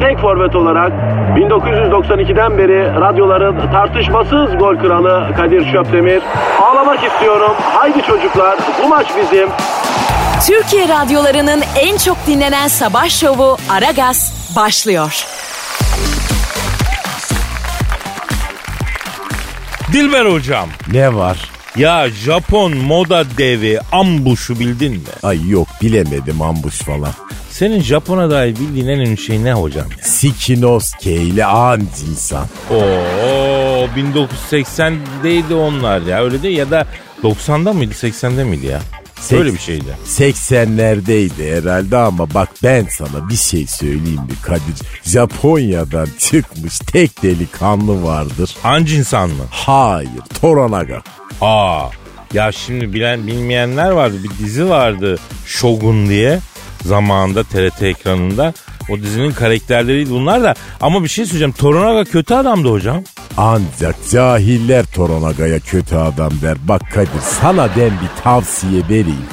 tek forvet olarak 1992'den beri radyoların tartışmasız gol kralı Kadir Şöpdemir. Ağlamak istiyorum. Haydi çocuklar bu maç bizim. Türkiye radyolarının en çok dinlenen sabah şovu Aragaz başlıyor. Dilber hocam. Ne var? Ya Japon moda devi Ambuş'u bildin mi? Ay yok bilemedim ambuş falan. Senin Japon'a dair bildiğin en önemli şey ne hocam ya? Sikinoske ile an insan. Oo 1980'deydi onlar ya öyle değil ya da 90'da mıydı 80'de miydi ya? Sek- Öyle bir şeydi. 80'lerdeydi herhalde ama bak ben sana bir şey söyleyeyim mi Kadir? Japonya'dan çıkmış tek delikanlı vardır. Hangi insan mı? Hayır Toranaga. Aa ya şimdi bilen bilmeyenler vardı bir dizi vardı Shogun diye zamanında TRT ekranında. O dizinin karakterleriydi bunlar da. Ama bir şey söyleyeceğim. Toranaga kötü adamdı hocam. Ancak cahiller Toranaga'ya kötü adam der. Bak Kadir sana ben bir tavsiye vereyim.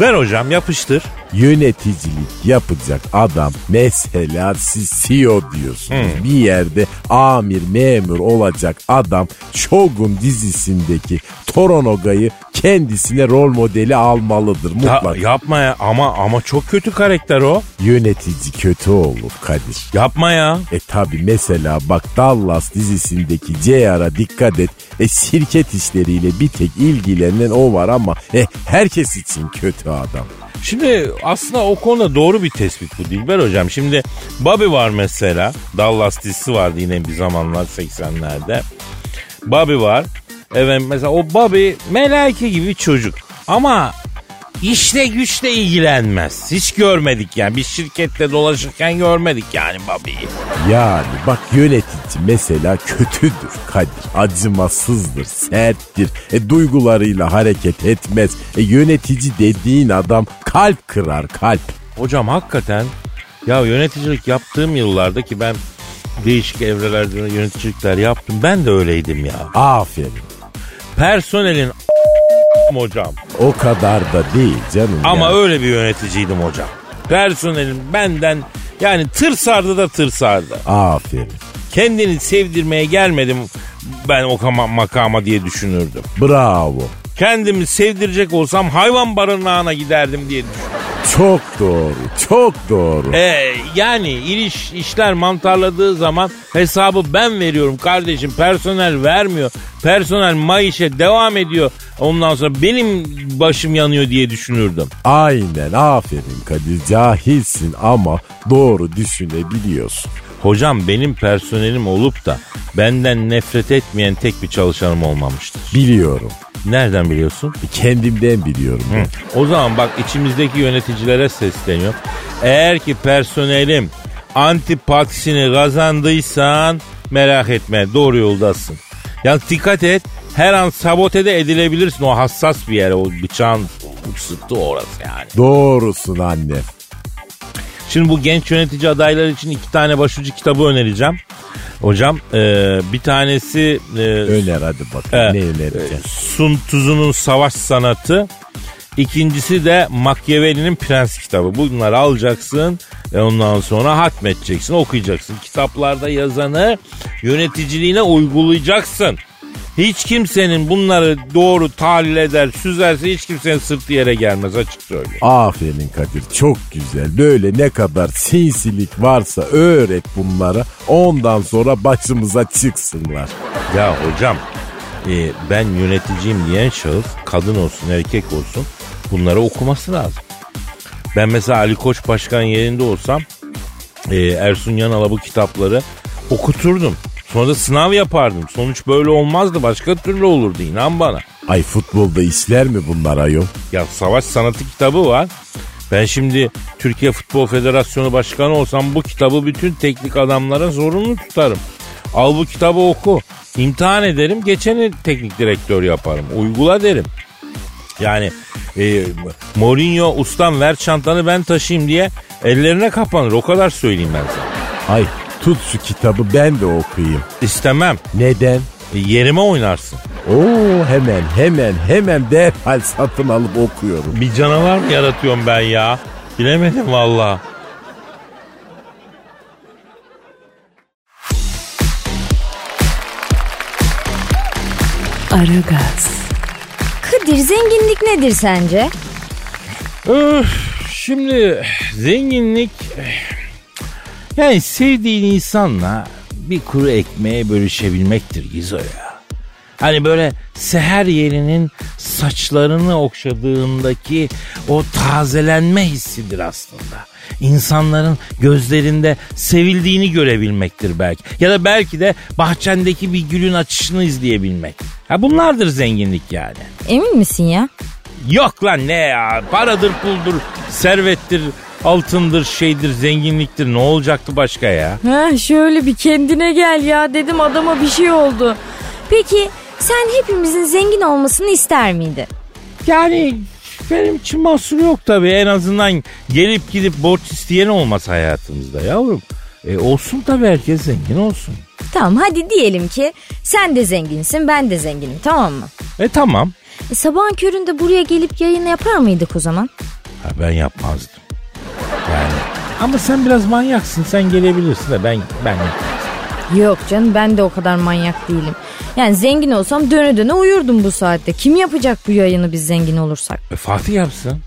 Ver hocam yapıştır. Yöneticilik yapacak adam mesela siz CEO diyorsunuz. Bir yerde amir memur olacak adam Shogun dizisindeki Toronoga'yı kendisine rol modeli almalıdır Ya, mutlaka. yapma ya ama ama çok kötü karakter o. Yönetici kötü olur Kadir. Yapma ya. E tabi mesela bak Dallas dizisindeki JR'a dikkat et. E şirket işleriyle bir tek ilgilenen o var ama e, herkes için kötü adam. Şimdi aslında o konuda doğru bir tespit bu Dilber hocam. Şimdi Bobby var mesela. Dallas dizisi vardı yine bir zamanlar 80'lerde. Bobby var. Evet mesela o Bobby melaike gibi çocuk. Ama işle güçle ilgilenmez. Hiç görmedik yani. Bir şirkette dolaşırken görmedik yani Bobby'yi. Yani bak yönetici mesela kötüdür Kadir. Acımasızdır, serttir. E duygularıyla hareket etmez. E yönetici dediğin adam kalp kırar kalp. Hocam hakikaten ya yöneticilik yaptığım yıllarda ki ben değişik evrelerde yöneticilikler yaptım. Ben de öyleydim ya. Aferin. Personelin hocam. O kadar da değil canım. Ama ya. öyle bir yöneticiydim hocam. Personelin benden yani tırsardı da tırsardı. Aferin. Kendini sevdirmeye gelmedim ben o kama- makama diye düşünürdüm. Bravo. Kendimi sevdirecek olsam hayvan barınağına giderdim diye düşünürdüm. Çok doğru. Çok doğru. Ee, yani iliş işler mantarladığı zaman hesabı ben veriyorum kardeşim. Personel vermiyor. Personel mayışe devam ediyor. Ondan sonra benim başım yanıyor diye düşünürdüm. Aynen aferin Kadir. Cahilsin ama doğru düşünebiliyorsun. Hocam benim personelim olup da benden nefret etmeyen tek bir çalışanım olmamıştır. Biliyorum. Nereden biliyorsun? Kendimden biliyorum. ben. O zaman bak içimizdeki yöneticilere sesleniyor. Eğer ki personelim antipatisini kazandıysan merak etme doğru yoldasın. Yani dikkat et her an sabote de edilebilirsin o hassas bir yere o bıçağın sırtı orası yani. Doğrusun anne. Şimdi bu genç yönetici adayları için iki tane başucu kitabı önereceğim. Hocam e, bir tanesi e, Öner hadi bakalım. Evet. Ne önereceksin? Sun Tzu'nun Savaş Sanatı. İkincisi de Machiavelli'nin Prens kitabı. Bunları alacaksın ve ondan sonra hatmedeceksin, okuyacaksın. Kitaplarda yazanı yöneticiliğine uygulayacaksın. Hiç kimsenin bunları doğru tahlil eder, süzerse hiç kimsenin sırtı yere gelmez açık söyleyeyim. Aferin Kadir çok güzel. Böyle ne kadar sinsilik varsa öğret bunlara. Ondan sonra başımıza çıksınlar. Ya hocam e, ben yöneticiyim diyen şahıs kadın olsun erkek olsun bunları okuması lazım. Ben mesela Ali Koç Başkan yerinde olsam e, Ersun Yanal'a bu kitapları okuturdum. Sonra da sınav yapardım. Sonuç böyle olmazdı. Başka türlü olurdu inan bana. Ay futbolda işler mi bunlar ayol? Ya savaş sanatı kitabı var. Ben şimdi Türkiye Futbol Federasyonu Başkanı olsam bu kitabı bütün teknik adamlara zorunlu tutarım. Al bu kitabı oku. İmtihan ederim. Geçeni teknik direktör yaparım. Uygula derim. Yani e, Mourinho ustam ver çantanı ben taşıyayım diye ellerine kapanır. O kadar söyleyeyim ben sana. Ay tut şu kitabı ben de okuyayım. İstemem. Neden? E, yerime oynarsın. Oo hemen hemen hemen derhal satın alıp okuyorum. Bir canavar mı yaratıyorum ben ya? Bilemedim valla. Aragaz. Kadir zenginlik nedir sence? Öf, şimdi zenginlik yani sevdiğin insanla bir kuru ekmeğe bölüşebilmektir Gizo ya. Hani böyle seher yerinin saçlarını okşadığındaki o tazelenme hissidir aslında. İnsanların gözlerinde sevildiğini görebilmektir belki. Ya da belki de bahçendeki bir gülün açışını izleyebilmek. Ha bunlardır zenginlik yani. Emin misin ya? Yok lan ne ya paradır puldur servettir altındır şeydir zenginliktir ne olacaktı başka ya? Ha şöyle bir kendine gel ya dedim adama bir şey oldu. Peki sen hepimizin zengin olmasını ister miydin? Yani benim için mahsur yok tabii en azından gelip gidip borç isteyen olmaz hayatımızda yavrum. E olsun tabii herkes zengin olsun. Tamam hadi diyelim ki sen de zenginsin ben de zenginim tamam mı? E tamam. E, sabahın köründe buraya gelip yayın yapar mıydık o zaman? Ha, ben yapmazdım. Yani ama sen biraz manyaksın sen gelebilirsin de ben ben. Yok canım ben de o kadar manyak değilim. Yani zengin olsam döne döne uyurdum bu saatte. Kim yapacak bu yayını biz zengin olursak? E, Fatih yapsın.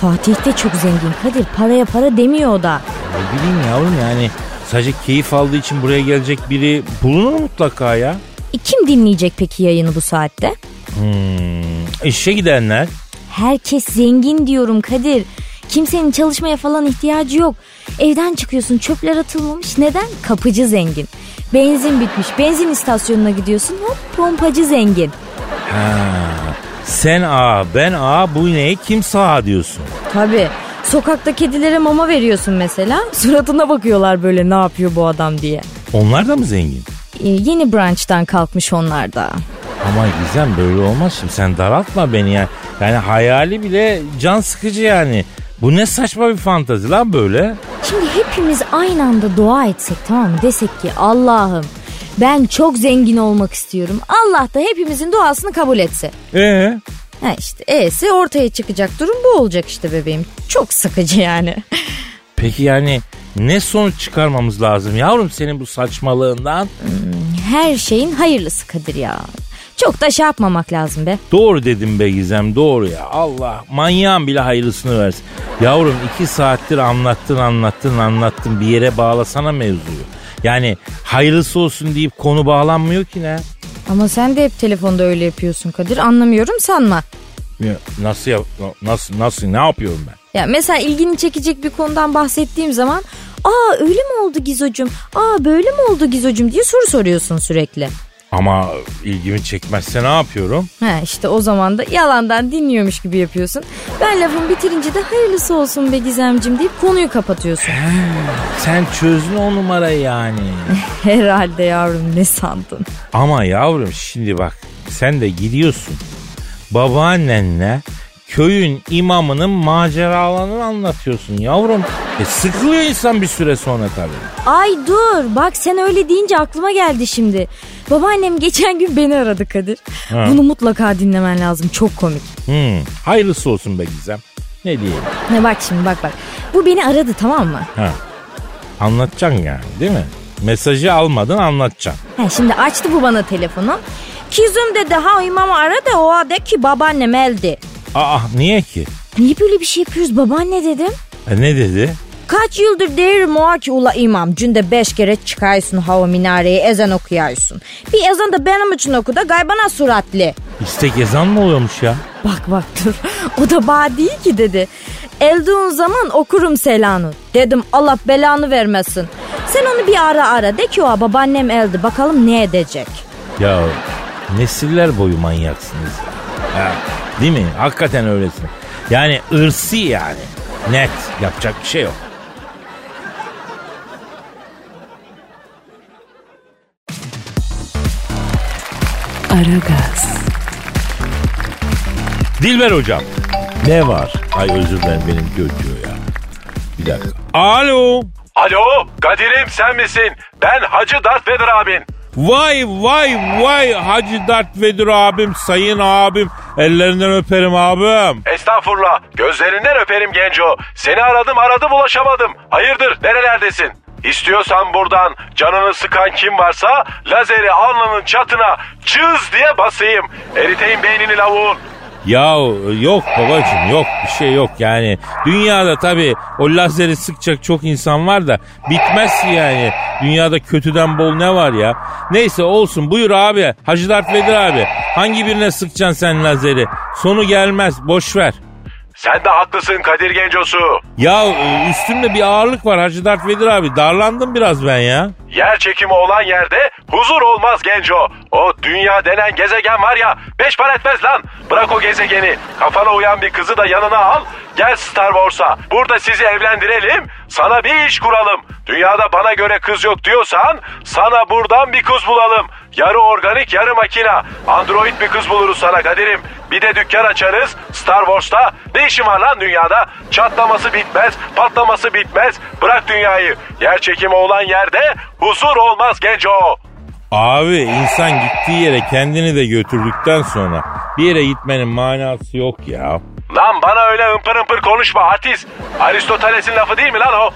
Fatih de çok zengin Kadir. Paraya para demiyor o da. Ne bileyim yavrum yani sadece keyif aldığı için buraya gelecek biri bulunur mutlaka ya. E, kim dinleyecek peki yayını bu saatte? Hmm, işe gidenler. Herkes zengin diyorum Kadir. Kimsenin çalışmaya falan ihtiyacı yok. Evden çıkıyorsun çöpler atılmamış. Neden? Kapıcı zengin. Benzin bitmiş. Benzin istasyonuna gidiyorsun. Hop pompacı zengin. Ha, sen A ben A bu ineği kim sağ diyorsun. Tabii. Sokakta kedilere mama veriyorsun mesela. Suratına bakıyorlar böyle ne yapıyor bu adam diye. Onlar da mı zengin? Ee, yeni branch'tan kalkmış onlar da. Ama Gizem böyle olmaz şimdi sen daraltma beni yani. Yani hayali bile can sıkıcı yani. Bu ne saçma bir fantazi lan böyle. Şimdi hepimiz aynı anda dua etsek tamam mı? Desek ki Allah'ım ben çok zengin olmak istiyorum. Allah da hepimizin duasını kabul etse. Ee, Ha işte E'si ortaya çıkacak durum bu olacak işte bebeğim. Çok sıkıcı yani. peki yani ne sonuç çıkarmamız lazım yavrum senin bu saçmalığından? Her şeyin hayırlısı Kadir ya. Çok da şey yapmamak lazım be. Doğru dedim be Gizem doğru ya. Allah manyağın bile hayırlısını versin. Yavrum iki saattir anlattın anlattın anlattın bir yere bağlasana mevzuyu. Yani hayırlısı olsun deyip konu bağlanmıyor ki ne? Ama sen de hep telefonda öyle yapıyorsun Kadir. Anlamıyorum sanma. Ya Nasıl yap nasıl nasıl ne yapıyorum ben? Ya mesela ilgini çekecek bir konudan bahsettiğim zaman aa öyle mi oldu Gizocum? Aa böyle mi oldu Gizocum diye soru soruyorsun sürekli. Ama ilgimi çekmezse ne yapıyorum? Ha işte o zaman da yalandan dinliyormuş gibi yapıyorsun. Ben lafımı bitirince de hayırlısı olsun be Gizemcim deyip konuyu kapatıyorsun. Sen çözdün o numarayı yani. Herhalde yavrum ne sandın? Ama yavrum şimdi bak sen de gidiyorsun. Babaannenle köyün imamının maceralarını anlatıyorsun yavrum. E sıkılıyor insan bir süre sonra tabii. Ay dur bak sen öyle deyince aklıma geldi şimdi. Babaannem geçen gün beni aradı Kadir. Ha. Bunu mutlaka dinlemen lazım çok komik. Hmm, hayırlısı olsun be Gizem. Ne diyeyim? Ne bak şimdi bak bak. Bu beni aradı tamam mı? Ha. Anlatacaksın yani değil mi? Mesajı almadın anlatacaksın. Ha, şimdi açtı bu bana telefonu. Kızım dedi ha imamı ara da o de ki babaannem eldi. Aa niye ki? Niye böyle bir şey yapıyoruz babaanne dedim. E, ne dedi? Kaç yıldır o ki ula imam. Günde beş kere çıkarsın hava minareye ezan okuyarsın. Bir ezan da benim için oku da gaybana suratlı. İstek ezan mı oluyormuş ya? Bak bak dur. O da bana değil ki dedi. Elduğun zaman okurum selanı. Dedim Allah belanı vermesin. Sen onu bir ara ara de ki o babaannem öldü bakalım ne edecek. Ya nesiller boyu manyaksınız. Ha, değil mi? Hakikaten öylesin. Yani ırsi yani. Net. Yapacak bir şey yok. Aragaz, Dilber hocam. Ne var? Ay özür dilerim benim göküyor ya. Bir dakika. Alo. Alo Kadir'im sen misin? Ben Hacı Darth Vader abin. Vay vay vay Hacı Dert Vedir abim, sayın abim. Ellerinden öperim abim. Estağfurullah gözlerinden öperim Genco. Seni aradım aradım ulaşamadım. Hayırdır nerelerdesin? İstiyorsan buradan canını sıkan kim varsa lazeri alnının çatına çız diye basayım. Eriteyim beynini lavuğun. Ya yok babacığım yok bir şey yok yani. Dünyada tabii o lazeri sıkacak çok insan var da bitmez yani. Dünyada kötüden bol ne var ya. Neyse olsun buyur abi. Hacı Dert Vedir abi. Hangi birine sıkacaksın sen lazeri? Sonu gelmez boş ver. Sen de haklısın Kadir Gencosu. Ya e, üstümde bir ağırlık var Hacı Dert Vedir abi. Darlandım biraz ben ya. Yer çekimi olan yerde huzur olmaz Genco. O dünya denen gezegen var ya beş para etmez lan. Bırak o gezegeni. Kafana uyan bir kızı da yanına al. Gel Star Wars'a. Burada sizi evlendirelim. Sana bir iş kuralım. Dünyada bana göre kız yok diyorsan sana buradan bir kız bulalım. Yarı organik yarı makina. Android bir kız buluruz sana Kadir'im. Bir de dükkan açarız Star Wars'ta. Ne işin var lan dünyada? Çatlaması bitmez, patlaması bitmez. Bırak dünyayı. Yer çekimi olan yerde huzur olmaz genco. Abi insan gittiği yere kendini de götürdükten sonra bir yere gitmenin manası yok ya. Lan bana öyle ımpır ımpır konuşma artist. Aristoteles'in lafı değil mi lan o?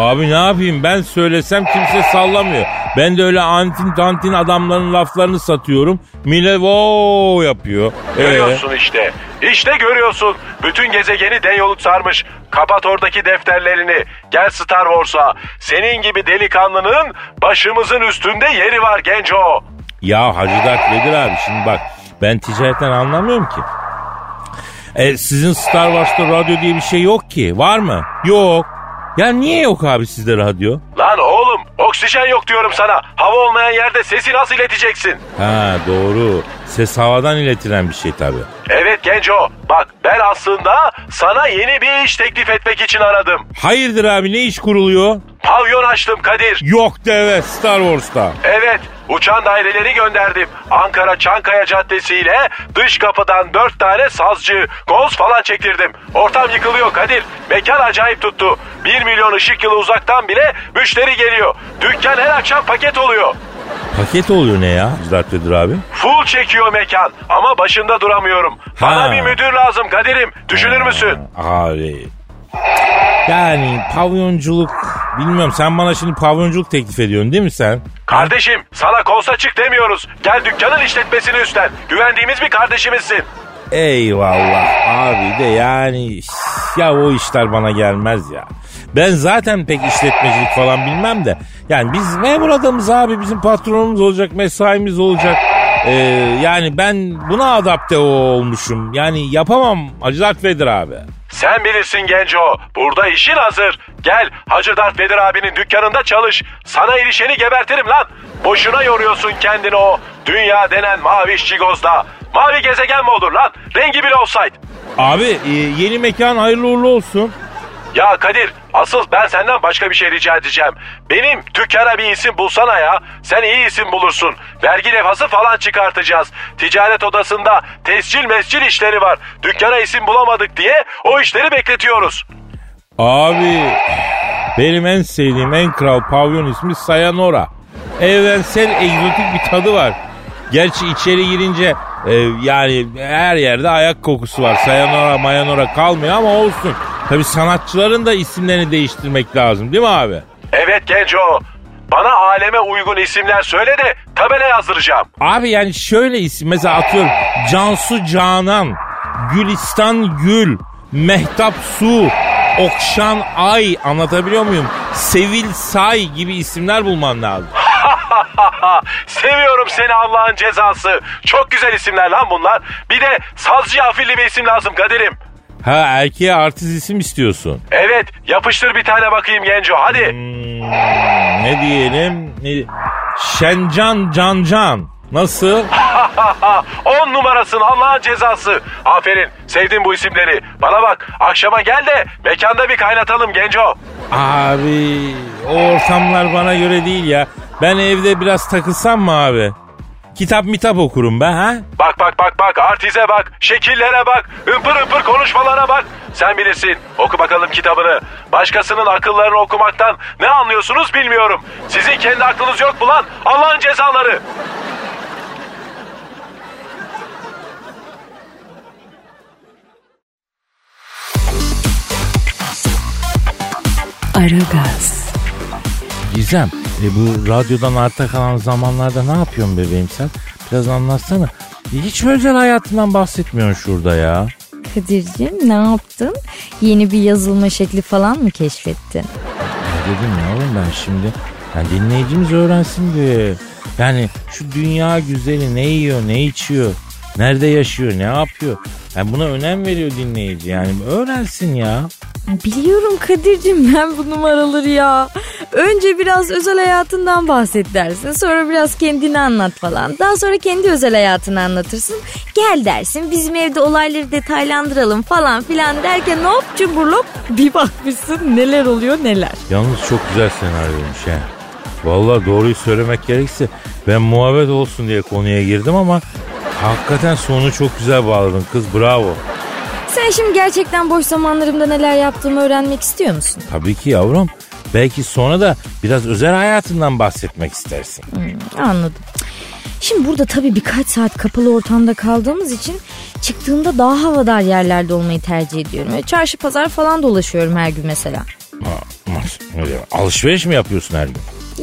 Abi ne yapayım ben söylesem kimse sallamıyor. Ben de öyle antin tantin adamların laflarını satıyorum. Millet wow yapıyor. Ee, Görüyorsun işte. İşte görüyorsun. Bütün gezegeni denyoluk sarmış. Kapat oradaki defterlerini. Gel Star Wars'a. Senin gibi delikanlının başımızın üstünde yeri var genco. ya Hacı Dert Vedir abi şimdi bak ben ticaretten anlamıyorum ki. E, sizin Star Wars'ta radyo diye bir şey yok ki. Var mı? Yok. Ya niye yok abi sizde radyo? Lan oğlum oksijen yok diyorum sana. Hava olmayan yerde sesi nasıl ileteceksin? Ha doğru. Ses havadan iletilen bir şey tabii. Evet genco. Bak ben aslında sana yeni bir iş teklif etmek için aradım. Hayırdır abi ne iş kuruluyor? Pavyon açtım Kadir. Yok deve Star Wars'ta. Evet, uçan daireleri gönderdim. Ankara Çankaya Caddesi ile dış kapıdan dört tane sazcı, goz falan çektirdim. Ortam yıkılıyor Kadir. Mekan acayip tuttu. Bir milyon ışık yılı uzaktan bile müşteri geliyor. Dükkan her akşam paket oluyor. Paket oluyor ne ya Dert Vedir abi? Full çekiyor mekan ama başında duramıyorum. Bana Ha. bir müdür lazım Kadir'im. Düşünür müsün? Abi. Yani pavyonculuk bilmiyorum sen bana şimdi pavyonculuk teklif ediyorsun değil mi sen? Kardeşim sana kolsa çık demiyoruz. Gel dükkanın işletmesini üstlen. Güvendiğimiz bir kardeşimizsin. Eyvallah abi de yani ya o işler bana gelmez ya. Ben zaten pek işletmecilik falan bilmem de. Yani biz memur adamız abi bizim patronumuz olacak mesaimiz olacak. Ee, yani ben buna adapte olmuşum. Yani yapamam Hacı Dert Vedir abi. Sen bilirsin genco. Burada işin hazır. Gel Hacı Dert Vedir abinin dükkanında çalış. Sana ilişeni gebertirim lan. Boşuna yoruyorsun kendini o dünya denen mavi çigozda. Mavi gezegen mi olur lan? Rengi bile olsaydı. Abi e, yeni mekan hayırlı uğurlu olsun. Ya Kadir asıl ben senden başka bir şey rica edeceğim. Benim dükkana bir isim bulsana ya. Sen iyi isim bulursun. Vergi levhası falan çıkartacağız. Ticaret odasında tescil mescil işleri var. Dükkana isim bulamadık diye o işleri bekletiyoruz. Abi benim en sevdiğim en kral pavyon ismi Sayanora. Evrensel egzotik bir tadı var. Gerçi içeri girince e, yani her yerde ayak kokusu var. Sayanora mayanora kalmıyor ama olsun. Tabi sanatçıların da isimlerini değiştirmek lazım değil mi abi? Evet Genco. Bana aleme uygun isimler söyle de tabela yazdıracağım. Abi yani şöyle isim mesela atıyorum Cansu Canan, Gülistan Gül, Mehtap Su, Okşan Ay anlatabiliyor muyum? Sevil Say gibi isimler bulman lazım. Seviyorum seni Allah'ın cezası. Çok güzel isimler lan bunlar. Bir de sazcı afilli bir isim lazım Kadir'im. Ha erkeğe artist isim istiyorsun. Evet yapıştır bir tane bakayım Genco hadi. Hmm, ne diyelim? Ne- Şencan Can Can. Nasıl? On numarasın Allah'ın cezası. Aferin sevdim bu isimleri. Bana bak akşama gel de mekanda bir kaynatalım genco. Abi o ortamlar bana göre değil ya. Ben evde biraz takılsam mı abi? Kitap mitap okurum ben ha? Bak bak bak bak artize bak şekillere bak ımpır ımpır konuşmalara bak. Sen bilirsin oku bakalım kitabını. Başkasının akıllarını okumaktan ne anlıyorsunuz bilmiyorum. Sizin kendi aklınız yok mu lan Allah'ın cezaları. Aragaz, Gizem e bu radyodan arta kalan zamanlarda ne yapıyorsun bebeğim sen? Biraz anlatsana. E, Hiç özel hayatından bahsetmiyorsun şurada ya. Kadir'cim ne yaptın? Yeni bir yazılma şekli falan mı keşfettin? Ne dedim ya oğlum ben şimdi? Yani dinleyicimiz öğrensin diye. Yani şu dünya güzeli ne yiyor, ne içiyor, nerede yaşıyor, ne yapıyor? Yani buna önem veriyor dinleyici. Yani öğrensin ya. Biliyorum Kadir'cim ben bu numaraları ya. Önce biraz özel hayatından bahset dersin. Sonra biraz kendini anlat falan. Daha sonra kendi özel hayatını anlatırsın. Gel dersin bizim evde olayları detaylandıralım falan filan derken hop cumburlop bir bakmışsın neler oluyor neler. Yalnız çok güzel senaryoymuş he. Vallahi doğruyu söylemek gerekirse ben muhabbet olsun diye konuya girdim ama hakikaten sonu çok güzel bağladın kız bravo. Sen şimdi gerçekten boş zamanlarımda neler yaptığımı öğrenmek istiyor musun? Tabii ki yavrum. Belki sonra da biraz özel hayatından bahsetmek istersin. Anladım. Şimdi burada tabii birkaç saat kapalı ortamda kaldığımız için çıktığımda daha havadar yerlerde olmayı tercih ediyorum. Böyle Çarşı pazar falan dolaşıyorum her gün mesela. Ha? Alışveriş mi yapıyorsun her gün?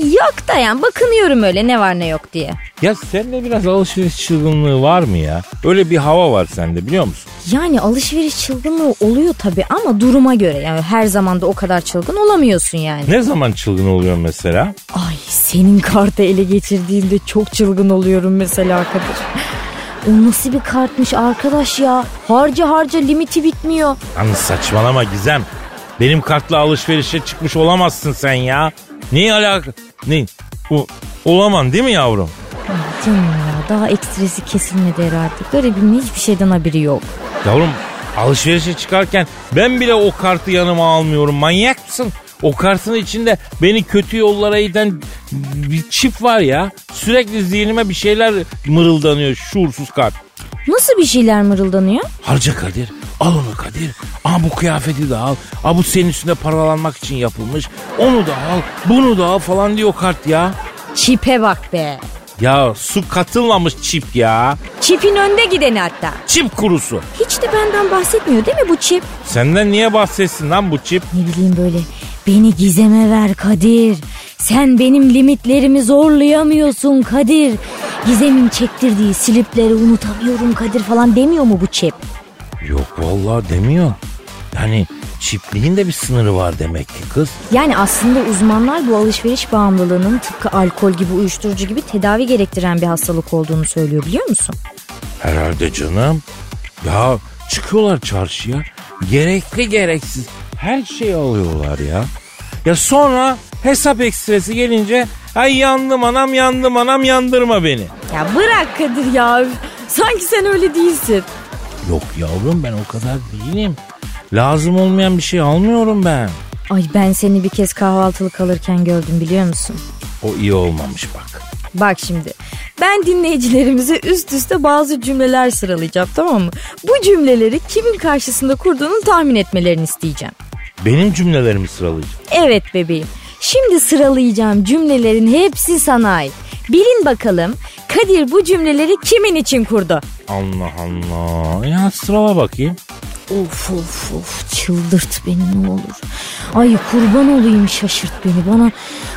Yok da yani bakınıyorum öyle ne var ne yok diye. Ya sende biraz alışveriş çılgınlığı var mı ya? Öyle bir hava var sende biliyor musun? Yani alışveriş çılgınlığı oluyor tabii ama duruma göre. Yani her zaman da o kadar çılgın olamıyorsun yani. Ne zaman çılgın oluyorsun mesela? Ay senin kartı ele geçirdiğimde çok çılgın oluyorum mesela Kadir. O nasıl bir kartmış arkadaş ya. Harca harca limiti bitmiyor. Yalnız saçmalama Gizem. Benim kartla alışverişe çıkmış olamazsın sen ya. Ne alaka? Ne? O, olaman değil mi yavrum? Ay Canım ya daha ekstresi kesilmedi herhalde. Garibimin hiçbir şeyden haberi yok. Yavrum alışverişe çıkarken ben bile o kartı yanıma almıyorum. Manyak mısın? O kartın içinde beni kötü yollara iten bir çift var ya. Sürekli zihnime bir şeyler mırıldanıyor şuursuz kart. Nasıl bir şeyler mırıldanıyor? Harca Kadir. Al onu Kadir. Aa bu kıyafeti de al. Aa bu senin üstünde paralanmak için yapılmış. Onu da al. Bunu da al falan diyor kart ya. Çipe bak be. Ya su katılmamış çip ya. Çipin önde gideni hatta. Çip kurusu. Hiç de benden bahsetmiyor değil mi bu çip? Senden niye bahsetsin lan bu çip? Ne bileyim böyle beni gizeme ver Kadir. Sen benim limitlerimi zorlayamıyorsun Kadir. Gizemin çektirdiği slipleri unutamıyorum Kadir falan demiyor mu bu çip? Yok vallahi demiyor. Yani çipliğin de bir sınırı var demek ki kız. Yani aslında uzmanlar bu alışveriş bağımlılığının tıpkı alkol gibi uyuşturucu gibi tedavi gerektiren bir hastalık olduğunu söylüyor biliyor musun? Herhalde canım. Ya çıkıyorlar çarşıya. Gerekli gereksiz her şeyi alıyorlar ya. Ya sonra hesap ekstresi gelince ay yandım anam yandım anam yandırma beni. Ya bırak Kadir ya. Sanki sen öyle değilsin. Yok yavrum ben o kadar değilim. Lazım olmayan bir şey almıyorum ben. Ay ben seni bir kez kahvaltılık alırken gördüm biliyor musun? O iyi olmamış bak. Bak şimdi ben dinleyicilerimize üst üste bazı cümleler sıralayacağım tamam mı? Bu cümleleri kimin karşısında kurduğunu tahmin etmelerini isteyeceğim. Benim cümlelerimi sıralayacağım. Evet bebeğim. Şimdi sıralayacağım cümlelerin hepsi sana ait. Bilin bakalım Kadir bu cümleleri kimin için kurdu? Allah Allah. Ya sırala bakayım. Of of of çıldırt beni ne olur. Ay kurban olayım şaşırt beni. Bana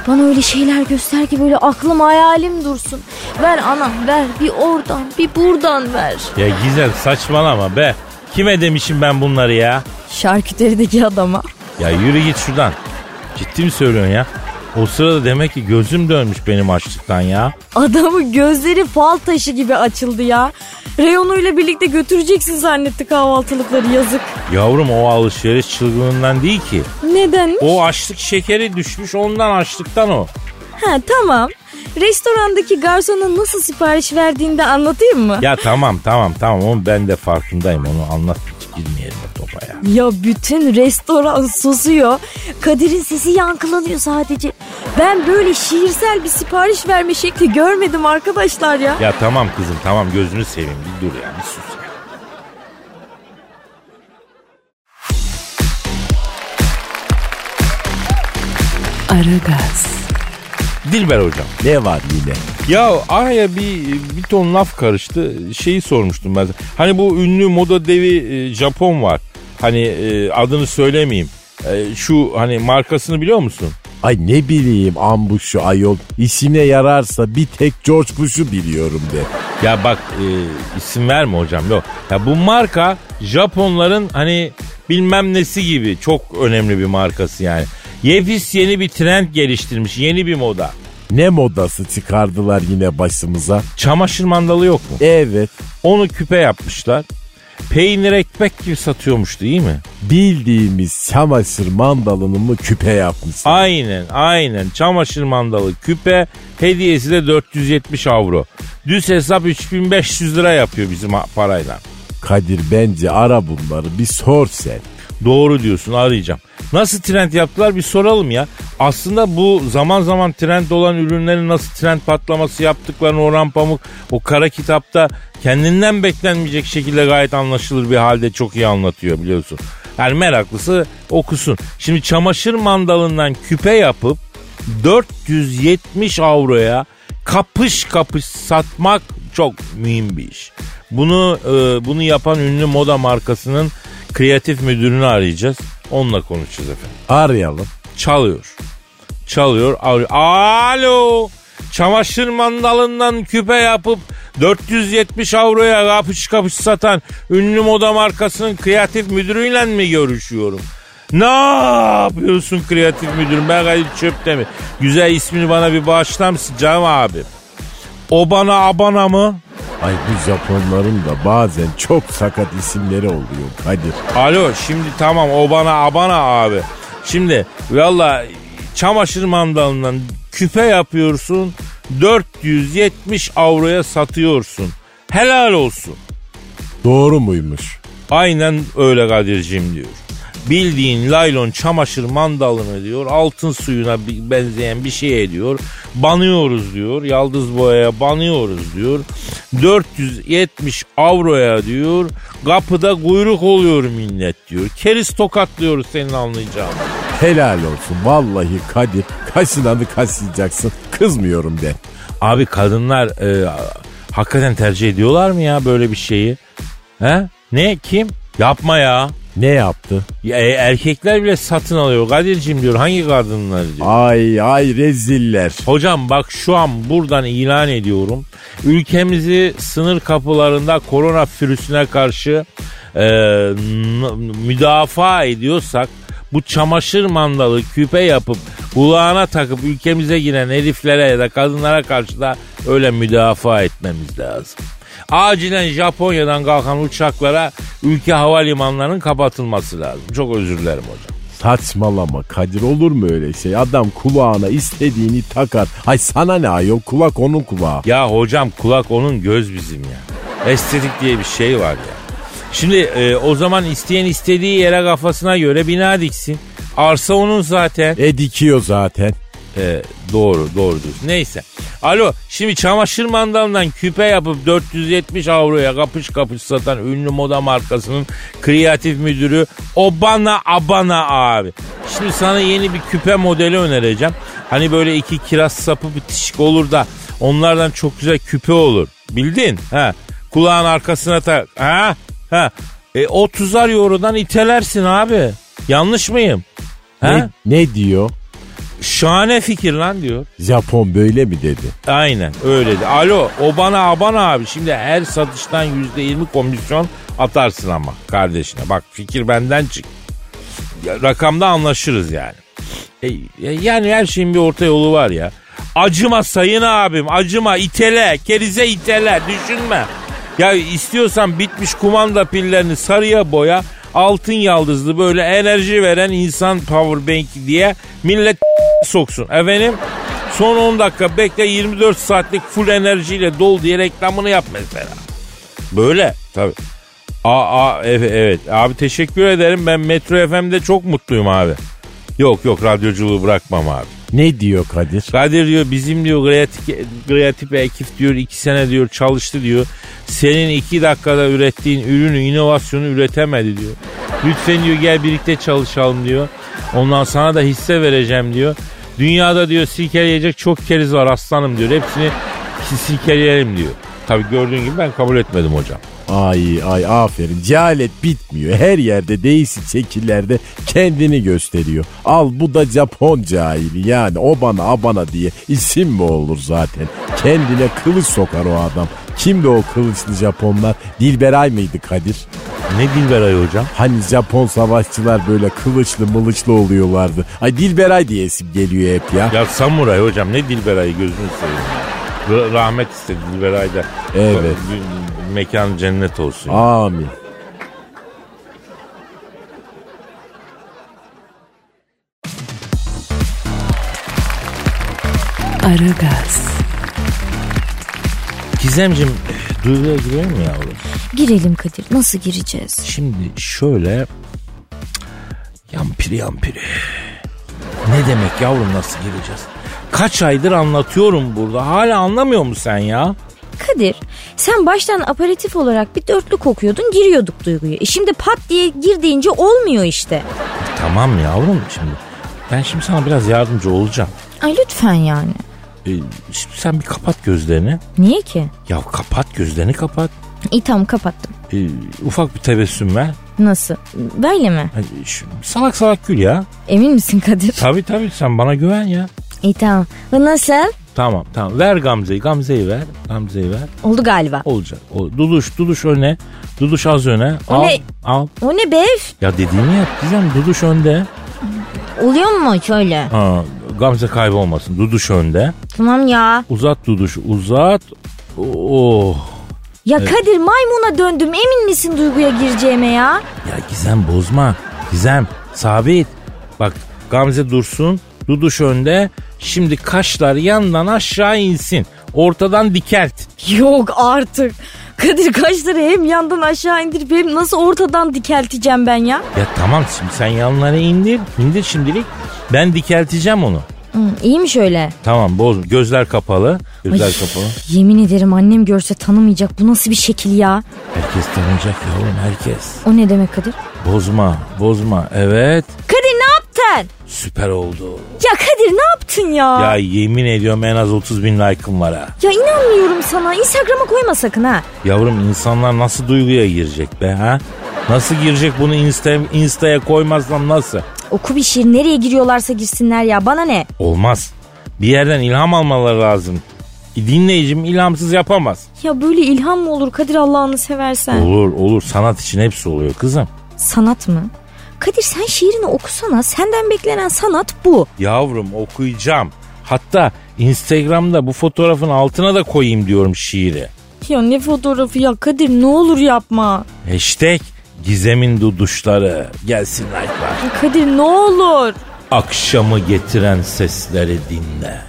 bana öyle şeyler göster ki böyle aklım hayalim dursun. Ver anam ver bir oradan bir buradan ver. Ya Gizem saçmalama be. Kime demişim ben bunları ya? Şarküterideki adama. Ya yürü git şuradan. Ciddi mi söylüyorsun ya? O sırada demek ki gözüm dönmüş benim açlıktan ya. Adamın gözleri fal taşı gibi açıldı ya. Reyonuyla birlikte götüreceksin zannetti kahvaltılıkları yazık. Yavrum o alışveriş çılgınından değil ki. Neden? O açlık şekeri düşmüş ondan açlıktan o. Ha tamam. Restorandaki garsona nasıl sipariş verdiğini de anlatayım mı? Ya tamam tamam tamam onu ben de farkındayım onu anlat girmeyelim o topa ya. Ya bütün restoran susuyor. Kadir'in sesi yankılanıyor sadece. Ben böyle şiirsel bir sipariş verme şekli görmedim arkadaşlar ya. Ya tamam kızım tamam gözünü seveyim bir dur ya bir sus. Aragaz, Dilber hocam. Ne var yine? Ya araya bir bir ton laf karıştı. Şeyi sormuştum ben. Hani bu ünlü moda devi e, Japon var. Hani e, adını söylemeyeyim. E, şu hani markasını biliyor musun? Ay ne bileyim ambuşu ayol. İşine yararsa bir tek George Bush'u biliyorum de. Ya bak e, isim verme hocam yok. Ya bu marka Japonların hani bilmem nesi gibi çok önemli bir markası yani. Yepis yeni bir trend geliştirmiş yeni bir moda. Ne modası çıkardılar yine başımıza? Çamaşır mandalı yok mu? Evet Onu küpe yapmışlar. Peynir ekmek gibi satıyormuş değil mi? bildiğimiz çamaşır mandalını mı küpe yapmışlar? Aynen aynen çamaşır mandalı küpe hediyesi de 470 avro. Düz hesap 3500 lira yapıyor bizim parayla. Kadir bence ara bunları bir sor sen. Doğru diyorsun arayacağım. Nasıl trend yaptılar bir soralım ya. Aslında bu zaman zaman trend olan ürünlerin nasıl trend patlaması yaptıklarını Orhan Pamuk o kara kitapta kendinden beklenmeyecek şekilde gayet anlaşılır bir halde çok iyi anlatıyor biliyorsun. Yani meraklısı okusun. Şimdi çamaşır mandalından küpe yapıp 470 avroya kapış kapış satmak çok mühim bir iş. Bunu e, bunu yapan ünlü moda markasının kreatif müdürünü arayacağız. Onunla konuşacağız efendim. Arayalım. Çalıyor. Çalıyor. arıyor. Alo. Çamaşır mandalından küpe yapıp 470 avroya kapış kapış satan ünlü moda markasının kreatif müdürüyle mi görüşüyorum? Ne yapıyorsun kreatif müdürüm? Ben Kadir Çöp'te mi? Güzel ismini bana bir bağışlar mısın canım abi? O bana abana mı? Ay bu Japonların da bazen çok sakat isimleri oluyor Kadir. Alo şimdi tamam o bana abana abi. Şimdi valla çamaşır mandalından küpe yapıyorsun 470 avroya satıyorsun. Helal olsun. Doğru muymuş? Aynen öyle Kadir'cim diyor. Bildiğin laylon çamaşır mandalını diyor altın suyuna benzeyen bir şey diyor. Banıyoruz diyor. Yaldız boyaya banıyoruz diyor. 470 avroya diyor. Kapıda kuyruk oluyor millet diyor. Keriz tokatlıyoruz senin anlayacağın. Helal olsun vallahi Kadir. Kaşınanı kaşıyacaksın. Kızmıyorum de. Abi kadınlar e, hakikaten tercih ediyorlar mı ya böyle bir şeyi? He? Ne? Kim? Yapma ya. Ne yaptı? Ya, e, erkekler bile satın alıyor. Kadir'cim diyor hangi kadınlar diyor. Ay ay reziller. Hocam bak şu an buradan ilan ediyorum. Ülkemizi sınır kapılarında korona virüsüne karşı e, müdafaa ediyorsak bu çamaşır mandalı küpe yapıp kulağına takıp ülkemize giren heriflere ya da kadınlara karşı da öyle müdafaa etmemiz lazım. Acilen Japonya'dan kalkan uçaklara ülke havalimanlarının kapatılması lazım. Çok özür dilerim hocam. Saçmalama Kadir olur mu öyle şey? Adam kulağına istediğini takar. Ay sana ne ayol kulak onun kulağı. Ya hocam kulak onun göz bizim ya. Estetik diye bir şey var ya. Şimdi e, o zaman isteyen istediği yere kafasına göre bina diksin. Arsa onun zaten. E dikiyor zaten. E, doğru doğru diyorsun. Neyse. Alo şimdi çamaşır mandalından küpe yapıp 470 avroya kapış kapış satan ünlü moda markasının kreatif müdürü Obana Abana abi. Şimdi sana yeni bir küpe modeli önereceğim. Hani böyle iki kiraz sapı bitişik olur da onlardan çok güzel küpe olur. Bildin? Ha. Kulağın arkasına tak. Ha? Ha. E, 30'ar eurodan itelersin abi. Yanlış mıyım? Ha? Ne, ne diyor? Şahane fikir lan diyor. Japon böyle mi dedi? Aynen öyle de. Alo o bana aban abi şimdi her satıştan yüzde yirmi komisyon atarsın ama kardeşine. Bak fikir benden çık. Ya, rakamda anlaşırız yani. E, e, yani her şeyin bir orta yolu var ya. Acıma sayın abim acıma itele kerize itele düşünme. Ya istiyorsan bitmiş kumanda pillerini sarıya boya altın yaldızlı böyle enerji veren insan powerbank diye millet soksun. Efendim son 10 dakika bekle 24 saatlik full enerjiyle dol diye reklamını yap mesela. Böyle tabii. Aa, aa, evet, evet abi teşekkür ederim ben Metro FM'de çok mutluyum abi. Yok yok radyoculuğu bırakmam abi. Ne diyor Kadir? Kadir diyor bizim diyor kreatif, kreatif ekip diyor iki sene diyor çalıştı diyor. Senin iki dakikada ürettiğin ürünü inovasyonu üretemedi diyor. Lütfen diyor gel birlikte çalışalım diyor. Ondan sana da hisse vereceğim diyor. Dünyada diyor silkeleyecek çok keriz var aslanım diyor. Hepsini silkeleyelim diyor. Tabii gördüğün gibi ben kabul etmedim hocam. Ay ay aferin. Cehalet bitmiyor. Her yerde değişik şekillerde kendini gösteriyor. Al bu da Japon cahili. Yani o bana abana diye isim mi olur zaten? Kendine kılıç sokar o adam. Kimdi o kılıçlı Japonlar? Dilberay mıydı Kadir? Ne Dilberay hocam? Hani Japon savaşçılar böyle kılıçlı mılıçlı oluyorlardı. Ay Dilberay diye isim geliyor hep ya. Ya samuray hocam ne Dilberay'ı gözünü seveyim. Ra- rahmet istedi Dilberay da. Evet. Mekan cennet olsun. Amin. Aragaz, Gizemcim duyguya girelim mi yavrum? Girelim Kadir. Nasıl gireceğiz? Şimdi şöyle yampiri yampiri. Ne demek yavrum nasıl gireceğiz? Kaç aydır anlatıyorum burada. Hala anlamıyor musun sen ya? Kadir sen baştan aparatif olarak bir dörtlük okuyordun giriyorduk duyguya. E şimdi pat diye gir deyince olmuyor işte. Tamam yavrum şimdi. Ben şimdi sana biraz yardımcı olacağım. Ay lütfen yani. Ee, şimdi sen bir kapat gözlerini. Niye ki? Ya kapat gözlerini kapat. İyi tamam kapattım. Ee, ufak bir tebessüm ver. Nasıl? Böyle mi? Hadi şu, salak salak gül ya. Emin misin Kadir? Tabii tabii sen bana güven ya. İyi tamam. Bu nasıl? Tamam tamam ver Gamze'yi Gamze'yi ver. Gamze'yi ver. Oldu galiba. Olacak. O, duduş duduş öne. Duduş az öne. O al ne? al. O ne bev? Ya dediğini yap Gizem duduş önde. Oluyor mu şöyle? Ha, Gamze kaybolmasın. Duduş önde. Tamam ya. Uzat duduş uzat. Oh. Ya Kadir maymuna döndüm. Emin misin duyguya gireceğime ya? Ya Gizem bozma. Gizem sabit. Bak Gamze dursun. Duduş önde. Şimdi kaşlar yandan aşağı insin. Ortadan dikelt. Yok artık. Kadir kaşları hem yandan aşağı indirip hem nasıl ortadan dikelteceğim ben ya? Ya tamam şimdi sen yanları indir. İndir şimdilik. Ben dikelteceğim onu. Hı, iyi mi şöyle? Tamam boz. Gözler kapalı. Gözler Ay, kapalı. Yemin ederim annem görse tanımayacak. Bu nasıl bir şekil ya? Herkes tanıyacak yavrum herkes. O ne demek Kadir? Bozma bozma. Evet. Kadir yaptın? Süper oldu. Ya Kadir ne yaptın ya? Ya yemin ediyorum en az 30 bin like'ım var ha. Ya inanmıyorum sana. Instagram'a koyma sakın ha. Yavrum insanlar nasıl duyguya girecek be ha? Nasıl girecek bunu Insta, Insta'ya koymazsam nasıl? Oku bir şiir nereye giriyorlarsa girsinler ya bana ne? Olmaz. Bir yerden ilham almaları lazım. Dinleyicim ilhamsız yapamaz. Ya böyle ilham mı olur Kadir Allah'ını seversen? Olur olur sanat için hepsi oluyor kızım. Sanat mı? Kadir sen şiirini okusana. Senden beklenen sanat bu. Yavrum okuyacağım. Hatta Instagram'da bu fotoğrafın altına da koyayım diyorum şiiri. Ya ne fotoğrafı ya Kadir ne olur yapma. Hashtag Gizem'in duduşları. Gelsin like'lar. Kadir ne olur. Akşamı getiren sesleri dinle.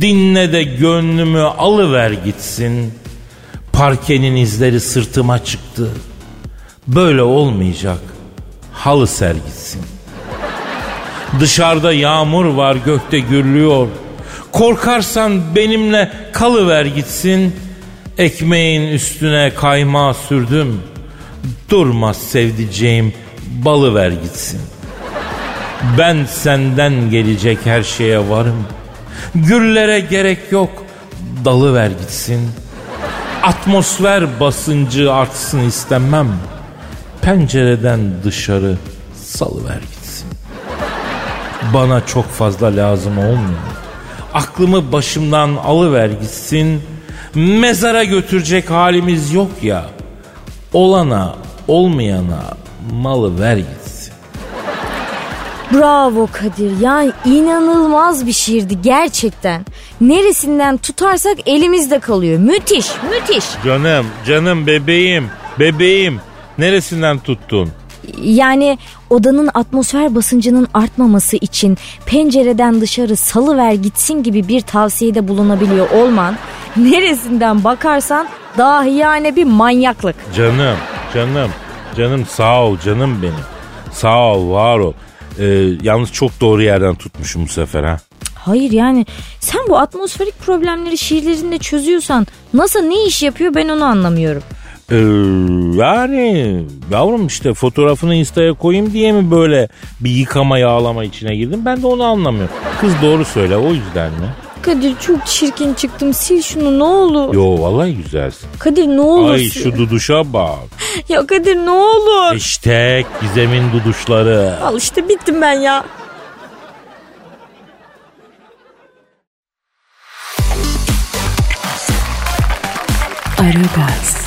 Dinle de gönlümü alıver gitsin. Parkenin izleri sırtıma çıktı. Böyle olmayacak. Halı ser gitsin. Dışarıda yağmur var gökte gürlüyor. Korkarsan benimle kalıver gitsin. Ekmeğin üstüne kaymağı sürdüm. Durmaz sevdiceğim balı ver gitsin. Ben senden gelecek her şeye varım. Güllere gerek yok. Dalı ver gitsin. Atmosfer basıncı artsın istemem. Pencereden dışarı salıver gitsin. Bana çok fazla lazım olmuyor. Aklımı başımdan alıver gitsin. Mezara götürecek halimiz yok ya. Olana olmayana malı ver gitsin. Bravo Kadir. Yani inanılmaz bir şiirdi gerçekten. Neresinden tutarsak elimizde kalıyor. Müthiş, müthiş. Canım, canım bebeğim, bebeğim. Neresinden tuttun? Yani odanın atmosfer basıncının artmaması için pencereden dışarı salıver gitsin gibi bir tavsiyede bulunabiliyor olman neresinden bakarsan dahi yani bir manyaklık. Canım, canım, canım sağ ol canım benim. Sağ ol, var ol. Ee, yalnız çok doğru yerden tutmuşum bu sefer ha. Hayır yani sen bu atmosferik problemleri şiirlerinde çözüyorsan NASA ne iş yapıyor ben onu anlamıyorum. Ee, yani yavrum işte fotoğrafını instaya koyayım diye mi böyle bir yıkama yağlama içine girdim ben de onu anlamıyorum. Kız doğru söyle o yüzden mi? Kadir çok çirkin çıktım sil şunu ne olur. Yo vallahi güzelsin. Kadir ne olur. Ay sil. şu duduşa bak. Ya Kadir ne olur. İşte Gizem'in duduşları. Al işte bittim ben ya. Aragaz,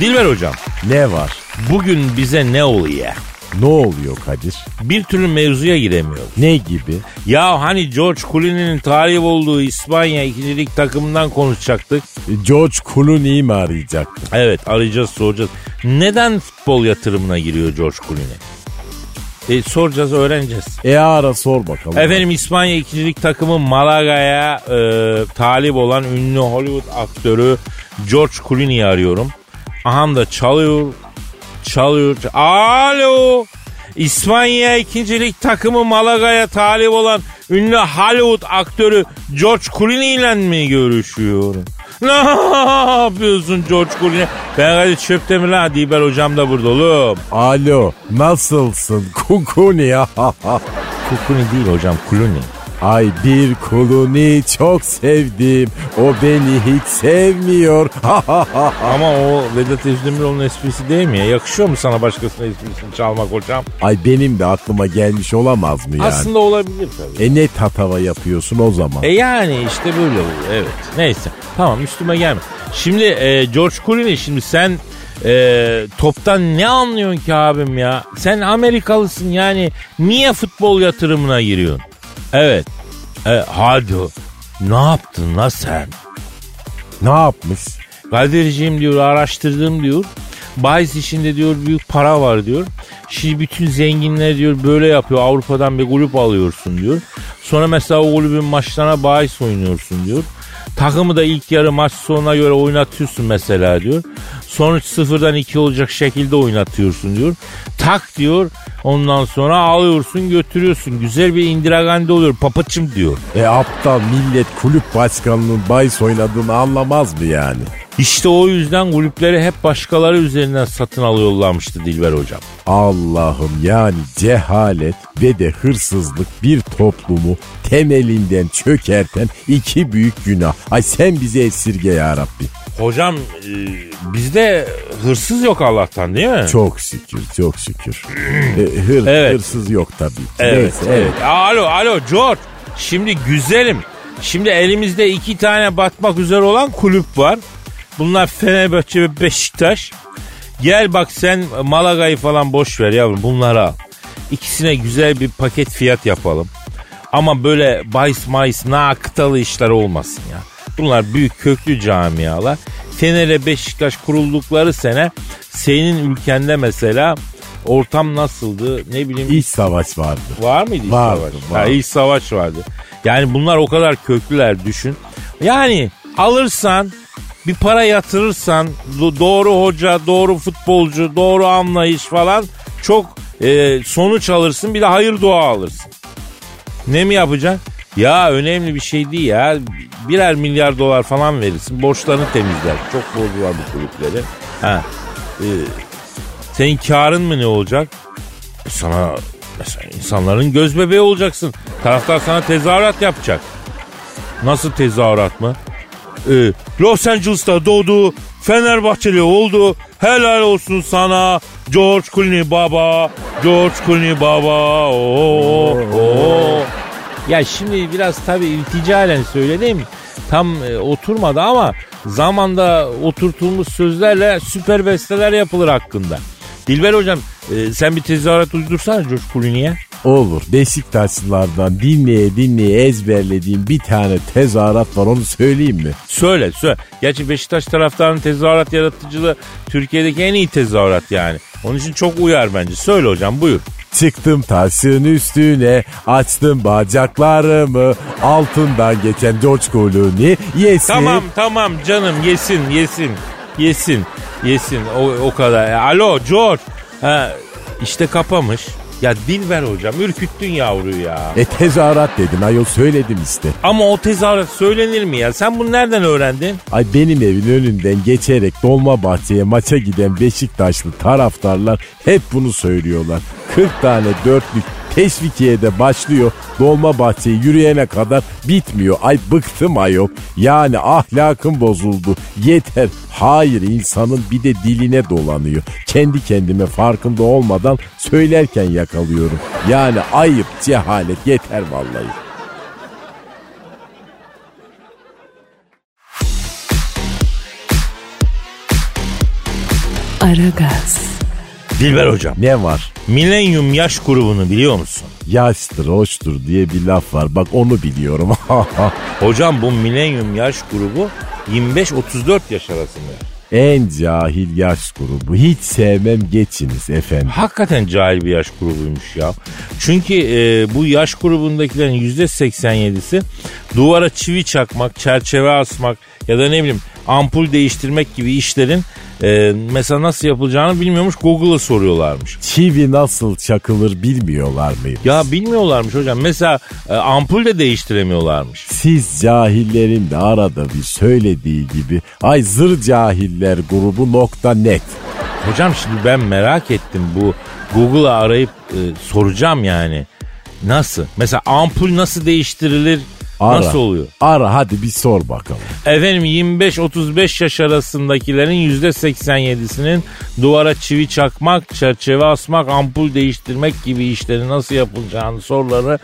Dilber hocam Ne var? bugün bize ne oluyor? Ne oluyor Kadir? Bir türlü mevzuya giremiyoruz. Ne gibi? Ya hani George Clooney'nin talip olduğu İspanya ikincilik takımından konuşacaktık. E, George Clooney'i mi arayacaktın? Evet arayacağız soracağız. Neden futbol yatırımına giriyor George Clooney? E, soracağız öğreneceğiz. E ara sor bakalım. Efendim İspanya ikincilik takımı Malaga'ya e, talip olan ünlü Hollywood aktörü George Clooney'i arıyorum. Aham da çalıyor, çalıyor. Alo! İspanya ikincilik takımı Malaga'ya talip olan ünlü Hollywood aktörü George Clooney ile mi görüşüyorum? Ne yapıyorsun George Clooney? Ben hadi çöpte mi lan? Dilber hocam da burada oğlum. Alo nasılsın Kukuni ya? Clooney değil hocam Clooney. Ay bir Clooney çok sevdim. O beni hiç sevmiyor. Ama o Vedat Özdemiroğlu'nun esprisi değil mi ya? Yakışıyor mu sana başkasının esprisini çalmak hocam? Ay benim de aklıma gelmiş olamaz mı yani? Aslında olabilir tabii. E ne tatava yapıyorsun o zaman? E yani işte böyle oluyor evet. Neyse tamam üstüme gelme. Şimdi e, George Clooney şimdi sen e, toptan ne anlıyorsun ki abim ya? Sen Amerikalısın yani niye futbol yatırımına giriyorsun? Evet. E, hadi ne yaptın la sen? Ne yapmış? Kadir'ciğim diyor araştırdım diyor. Bahis işinde diyor büyük para var diyor. Şimdi bütün zenginler diyor böyle yapıyor. Avrupa'dan bir kulüp alıyorsun diyor. Sonra mesela o kulübün maçlarına bahis oynuyorsun diyor. Takımı da ilk yarı maç sonuna göre oynatıyorsun mesela diyor. Sonuç sıfırdan iki olacak şekilde oynatıyorsun diyor. Tak diyor. Ondan sonra alıyorsun götürüyorsun. Güzel bir Indira Gandhi oluyor. Papaçım diyor. E aptal millet kulüp başkanının bahis oynadığını anlamaz mı yani? İşte o yüzden kulüpleri hep başkaları üzerinden satın alıyorlarmıştı Dilber hocam. Allah'ım yani cehalet ve de hırsızlık bir toplumu temelinden çökerten iki büyük günah. Ay sen bizi esirge ya Rabbi. Hocam e, bizde hırsız yok Allah'tan değil mi? Çok şükür çok şükür. E, hır, Evet. Hırsız yok tabii. Evet, Neyse, evet. Alo, alo George. Şimdi güzelim. Şimdi elimizde iki tane batmak üzere olan kulüp var. Bunlar Fenerbahçe ve Beşiktaş. Gel bak sen Malaga'yı falan boş ver yavrum bunları al. İkisine güzel bir paket fiyat yapalım. Ama böyle bahis mahis nakıtalı işler olmasın ya. Bunlar büyük köklü camialar. Fener'e Beşiktaş kuruldukları sene senin ülkende mesela ortam nasıldı ne bileyim İç savaş vardı. Var mıydı iç Vardı, savaş? vardı. Ha, iç savaş vardı. Yani bunlar o kadar köklüler düşün. Yani alırsan bir para yatırırsan do- doğru hoca, doğru futbolcu, doğru anlayış falan çok e, sonuç alırsın bir de hayır dua alırsın. Ne mi yapacaksın? Ya önemli bir şey değil ya. Birer milyar dolar falan verirsin. Borçlarını temizler. Çok borcu var bu kulüpleri. Ha. e, senin karın mı ne olacak? Sana mesela insanların göz bebeği olacaksın. Taraftar sana tezahürat yapacak. Nasıl tezahürat mı? Ee, Los Angeles'ta doğdu, Fenerbahçeli oldu. Helal olsun sana George Clooney baba, George Clooney baba. Oo, oo. Ya şimdi biraz tabii ilticalen söyledim. Tam e, oturmadı ama zamanda oturtulmuş sözlerle süper besteler yapılır hakkında. Dilber hocam e, sen bir tezahürat uydursana George. Olur. Beşiktaşlılardan dinleye dinleye ezberlediğim bir tane tezahürat var onu söyleyeyim mi? Söyle söyle. Gerçi Beşiktaş taraftarının tezahürat yaratıcılığı Türkiye'deki en iyi tezahürat yani. Onun için çok uyar bence. Söyle hocam buyur. Çıktım taşın üstüne, açtım bacaklarımı, altından geçen George Clooney yesin. Tamam tamam canım yesin yesin yesin yesin o, o kadar. Alo George. Ha, işte kapamış. Ya Dilber hocam ürküttün yavruyu ya. E tezahürat dedin ayol söyledim işte. Ama o tezahürat söylenir mi ya? Sen bunu nereden öğrendin? Ay benim evin önünden geçerek Dolmabahçe'ye maça giden Beşiktaşlı taraftarlar hep bunu söylüyorlar. 40 tane dörtlük teşvikiyede başlıyor. Dolmabahçe'yi yürüyene kadar bitmiyor. Ay bıktım ayol. Yani ahlakım bozuldu. Yeter. Hayır insanın bir de diline dolanıyor. Kendi kendime farkında olmadan söylerken yakalıyorum. Yani ayıp cehalet yeter vallahi. Aragaz, Dilber hocam. Ne var? Milenyum yaş grubunu biliyor musun? Yaştır, hoştur diye bir laf var. Bak onu biliyorum. Hocam bu milenyum yaş grubu 25-34 yaş arasında. en cahil yaş grubu. Hiç sevmem geçiniz efendim. Hakikaten cahil bir yaş grubuymuş ya. Çünkü e, bu yaş grubundakilerin %87'si duvara çivi çakmak, çerçeve asmak ya da ne bileyim ampul değiştirmek gibi işlerin e, mesela nasıl yapılacağını bilmiyormuş Google'a soruyorlarmış. Çivi nasıl çakılır bilmiyorlar mıyım? Ya bilmiyorlarmış hocam. Mesela e, ampul de değiştiremiyorlarmış. Siz cahillerin de arada bir söylediği gibi ay zır cahiller grubu nokta net. Hocam şimdi ben merak ettim bu Google'a arayıp e, soracağım yani. Nasıl? Mesela ampul nasıl değiştirilir? Ara. Nasıl oluyor? Ara hadi bir sor bakalım. Efendim 25-35 yaş arasındakilerin %87'sinin duvara çivi çakmak, çerçeve asmak, ampul değiştirmek gibi işleri nasıl yapılacağını soruları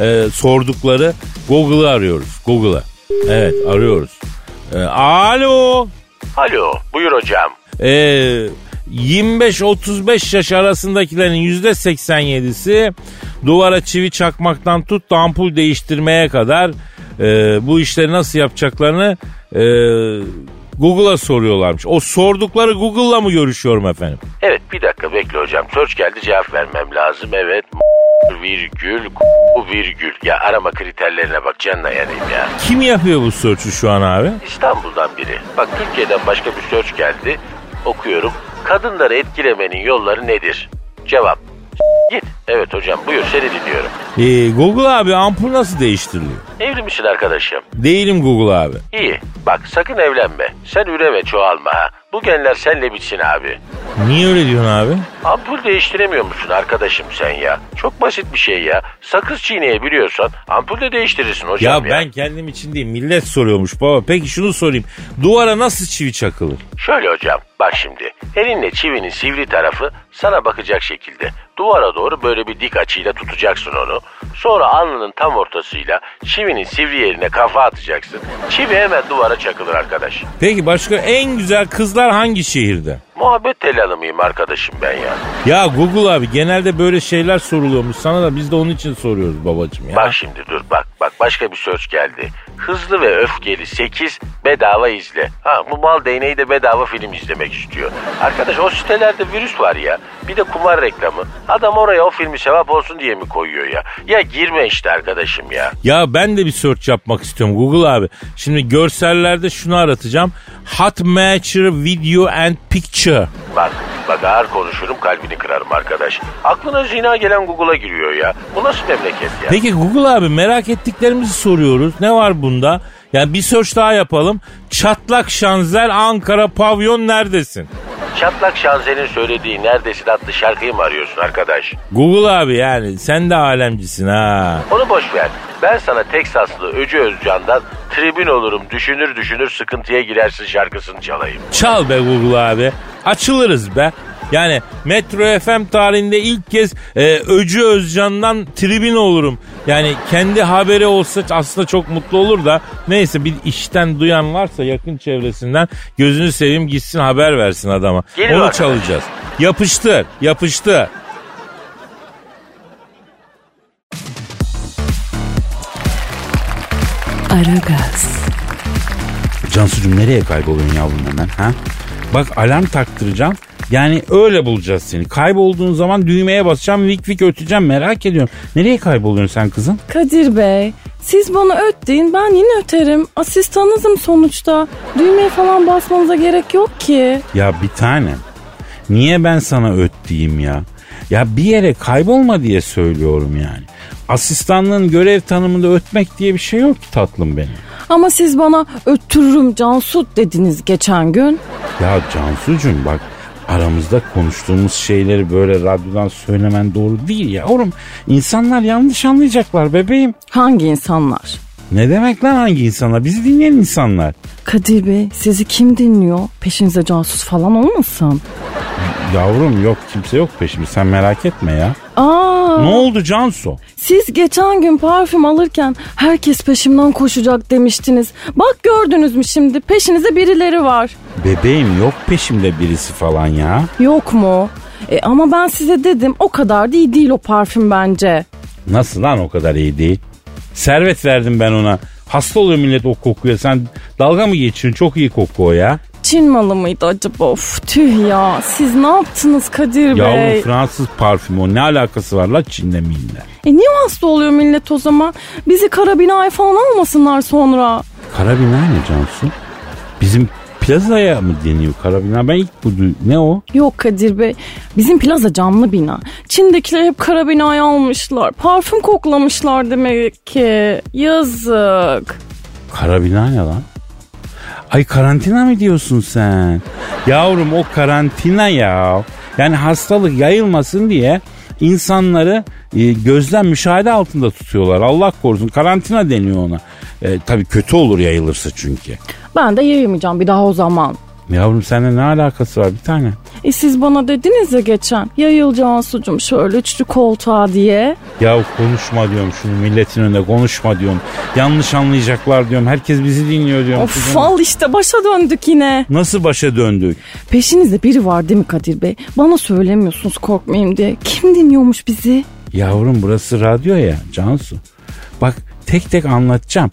e, sordukları Google'ı arıyoruz. Google'ı. Evet arıyoruz. E, alo. Alo, buyur hocam. E, 25-35 yaş arasındakilerin %87'si duvara çivi çakmaktan tut da ampul değiştirmeye kadar e, bu işleri nasıl yapacaklarını e, Google'a soruyorlarmış. O sordukları Google'la mı görüşüyorum efendim? Evet, bir dakika bekle hocam. Search geldi cevap vermem lazım. Evet, virgül, virgül. Ya arama kriterlerine bak canına yanayım ya. Kim yapıyor bu search'ü şu an abi? İstanbul'dan biri. Bak Türkiye'den başka bir search geldi. Okuyorum. Kadınları etkilemenin yolları nedir? Cevap. Git. Evet hocam buyur seni dinliyorum. E, Google abi ampul nasıl değiştiriliyor? Evli misin arkadaşım? Değilim Google abi. İyi. Bak sakın evlenme. Sen üreme çoğalma ha. Bu genler senle bitsin abi. Niye öyle diyorsun abi? Ampul değiştiremiyor musun arkadaşım sen ya? Çok basit bir şey ya. Sakız çiğneyebiliyorsan ampul de değiştirirsin Ya hocam ya. ben kendim için değil millet soruyormuş baba. Peki şunu sorayım. Duvara nasıl çivi çakılır? Şöyle hocam bak şimdi. Elinle çivinin sivri tarafı sana bakacak şekilde. Duvara doğru böyle bir dik açıyla tutacaksın onu. Sonra alnının tam ortasıyla çivinin sivri yerine kafa atacaksın. Çivi hemen duvara çakılır arkadaş. Peki başka en güzel kızlar hangi şehirde? Muhabbet telalı mıyım arkadaşım ben ya? Ya Google abi genelde böyle şeyler soruluyormuş sana da biz de onun için soruyoruz babacığım ya. Bak şimdi dur bak bak başka bir search geldi. Hızlı ve öfkeli 8 bedava izle. Ha bu mal değneği de bedava film izlemek istiyor. Arkadaş o sitelerde virüs var ya. Bir de kumar reklamı. Adam oraya o filmi sevap olsun diye mi koyuyor ya? Ya girme işte arkadaşım ya. Ya ben de bir search yapmak istiyorum Google abi. Şimdi görsellerde şunu aratacağım. Hot Matcher Video and Picture. Bak bak ağır konuşurum kalbini kırarım arkadaş. Aklına zina gelen Google'a giriyor ya. Bu nasıl memleket ya? Peki Google abi merak ettiklerimizi soruyoruz. Ne var bunda? Yani bir search daha yapalım. Çatlak Şanzel Ankara Pavyon neredesin? Çatlak Şanzel'in söylediği neredesin adlı şarkıyı mı arıyorsun arkadaş? Google abi yani sen de alemcisin ha. Onu boş ver. Ben sana Teksaslı Öcü Özcan'dan tribün olurum düşünür düşünür sıkıntıya girersin şarkısını çalayım. Çal be Google abi. Açılırız be. Yani Metro FM tarihinde ilk kez e, Öcü Özcan'dan tribün olurum. Yani kendi haberi olsa aslında çok mutlu olur da neyse bir işten duyan varsa yakın çevresinden gözünü seveyim gitsin haber versin adama. Geliyor Onu arkadaş. çalacağız. Yapıştır, yapıştır. Aragaz, Cansucuğum nereye kayboluyorsun yavrum hemen ha? Bak alarm taktıracağım. Yani öyle bulacağız seni. Kaybolduğun zaman düğmeye basacağım, vik vik öteceğim. Merak ediyorum. Nereye kayboluyorsun sen kızım? Kadir Bey, siz bana öt deyin ben yine öterim. Asistanınızım sonuçta. Düğmeye falan basmanıza gerek yok ki. Ya bir tane. Niye ben sana öt diyeyim ya? Ya bir yere kaybolma diye söylüyorum yani. Asistanlığın görev tanımında ötmek diye bir şey yok ki tatlım benim. Ama siz bana öttürürüm Cansut dediniz geçen gün. Ya Cansucuğum bak aramızda konuştuğumuz şeyleri böyle radyodan söylemen doğru değil ya. Oğlum insanlar yanlış anlayacaklar bebeğim. Hangi insanlar? Ne demek lan hangi insanlar? Bizi dinleyen insanlar. Kadir Bey sizi kim dinliyor? Peşinize casus falan olmasın? Yavrum yok kimse yok peşimde sen merak etme ya. Aa, Ne oldu Cansu? siz geçen gün parfüm alırken herkes peşimden koşacak demiştiniz. Bak gördünüz mü şimdi peşinize birileri var. Bebeğim yok peşimde birisi falan ya. Yok mu? E, ama ben size dedim o kadar da iyi değil o parfüm bence. Nasıl lan o kadar iyi değil? Servet verdim ben ona. Hasta oluyor millet o kokuya. Sen dalga mı geçiyorsun? Çok iyi koku o ya. Çin malı mıydı acaba? Of tüh ya. Siz ne yaptınız Kadir Bey? Yavrum Fransız parfümü o. Ne alakası var la Çin'le minle? E niye hasta oluyor millet o zaman? Bizi karabinaya falan almasınlar sonra. Karabina ne Cansu? Bizim plazaya mı deniyor karabina? Ben ilk bu Ne o? Yok Kadir Bey. Bizim plaza camlı bina. Çin'dekiler hep karabinaya almışlar. Parfüm koklamışlar demek ki. Yazık. Karabina ne lan? Ay karantina mı diyorsun sen? Yavrum o karantina ya. Yani hastalık yayılmasın diye insanları e, gözlem müşahede altında tutuyorlar. Allah korusun karantina deniyor ona. E, tabii kötü olur yayılırsa çünkü. Ben de yayılmayacağım bir daha o zaman. Yavrum seninle ne alakası var bir tane? E siz bana dediniz ya geçen yayılacağın sucum şöyle üçlü koltuğa diye. Ya konuşma diyorum şunu milletin önünde konuşma diyorum. Yanlış anlayacaklar diyorum. Herkes bizi dinliyor diyorum. Of Kızım. al işte başa döndük yine. Nasıl başa döndük? Peşinizde biri var değil mi Kadir Bey? Bana söylemiyorsunuz korkmayayım diye. Kim dinliyormuş bizi? Yavrum burası radyo ya Cansu. Bak tek tek anlatacağım.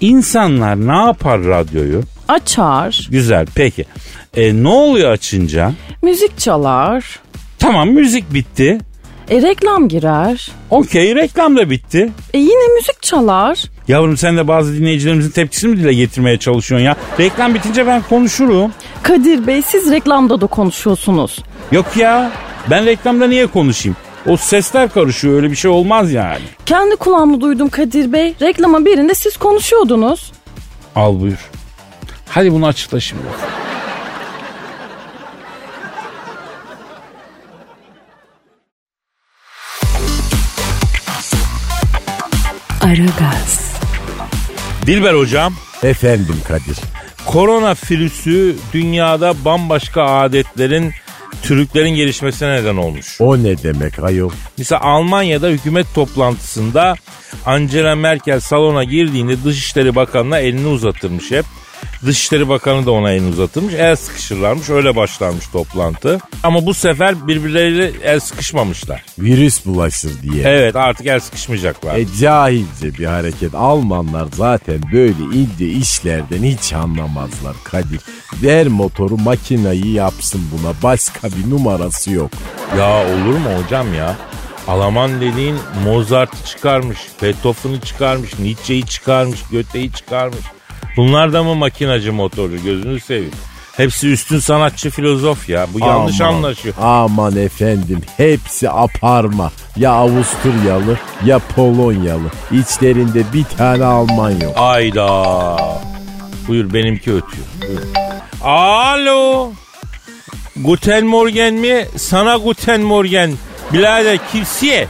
İnsanlar ne yapar radyoyu? Açar, Güzel peki. E, ne oluyor açınca? müzik çalar, Tamam müzik bitti. e reklam girer. Okey reklam da bitti. E yine müzik çalar. Yavrum sen de bazı dinleyicilerimizin tepkisini mi dile getirmeye çalışıyorsun ya? Reklam bitince ben konuşurum. Kadir Bey siz reklamda da konuşuyorsunuz. Yok ya ben reklamda niye konuşayım? O sesler karışıyor öyle bir şey olmaz yani. Kendi kulağımla duydum Kadir Bey. Reklama birinde siz konuşuyordunuz. Al buyur. Hadi bunu açıkla şimdi. Aragaz, Dilber hocam Efendim Kadir. korona virüsü dünyada bambaşka adetlerin Türklerin gelişmesine neden olmuş. O ne demek ayol? Mesela Almanya'da hükümet toplantısında Angela Merkel salona girdiğinde Dışişleri Bakanı'na elini uzatırmış hep. Dışişleri Bakanı da ona elini uzatırmış. El sıkışırlarmış. Öyle başlarmış toplantı. Ama bu sefer birbirleriyle el sıkışmamışlar. Virüs bulaşır diye. Evet artık el sıkışmayacaklar. E cahilce bir hareket. Almanlar zaten böyle ince işlerden hiç anlamazlar Kadir. Der motoru makinayı yapsın buna. Başka bir numarası yok. Ya olur mu hocam ya? Alman dediğin Mozart'ı çıkarmış, Beethoven'ı çıkarmış, Nietzsche'yi çıkarmış, Goethe'yi çıkarmış. Bunlar da mı makinacı motorcu gözünü seveyim. Hepsi üstün sanatçı filozof ya. Bu yanlış Aman, anlaşıyor. Aman efendim hepsi aparma. Ya Avusturyalı ya Polonyalı. İçlerinde bir tane Alman yok. Ayda. Buyur benimki ötüyor. Buyur. Alo. Guten Morgen mi? Sana Guten Morgen. Birader kimsiye?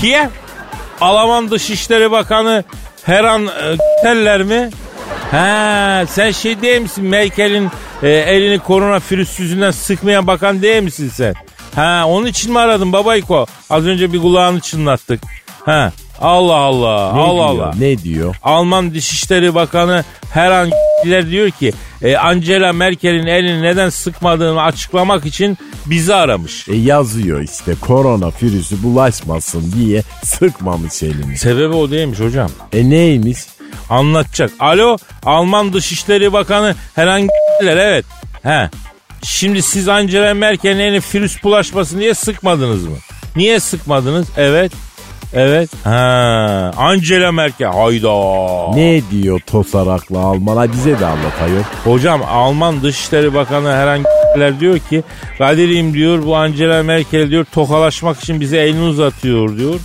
Kiev? Alman Dışişleri Bakanı her an e, teller mi? Ha sen şey değil misin Merkel'in e, elini korona virüs yüzünden sıkmayan bakan değil misin sen? Ha onun için mi aradın babayko? Az önce bir kulağını çınlattık. Ha Allah Allah Ne Allah diyor, Allah. Ne diyor? Alman Dışişleri Bakanı her an diyor ki e, Angela Merkel'in elini neden sıkmadığını açıklamak için bizi aramış. E yazıyor işte korona virüsü bulaşmasın diye sıkmamış elini. Sebebi o değilmiş hocam. E neymiş? Anlatacak. Alo Alman Dışişleri Bakanı herhangi evet. He. Şimdi siz Angela Merkel'in elini virüs bulaşmasın diye sıkmadınız mı? Niye sıkmadınız? Evet. Evet. Ha, Angela Merkel. Hayda. Ne diyor tosaraklı Alman'a bize de anlat ayol. Hocam Alman Dışişleri Bakanı herhangi diyor ki Kadir'im diyor bu Angela Merkel diyor tokalaşmak için bize elini uzatıyor diyor.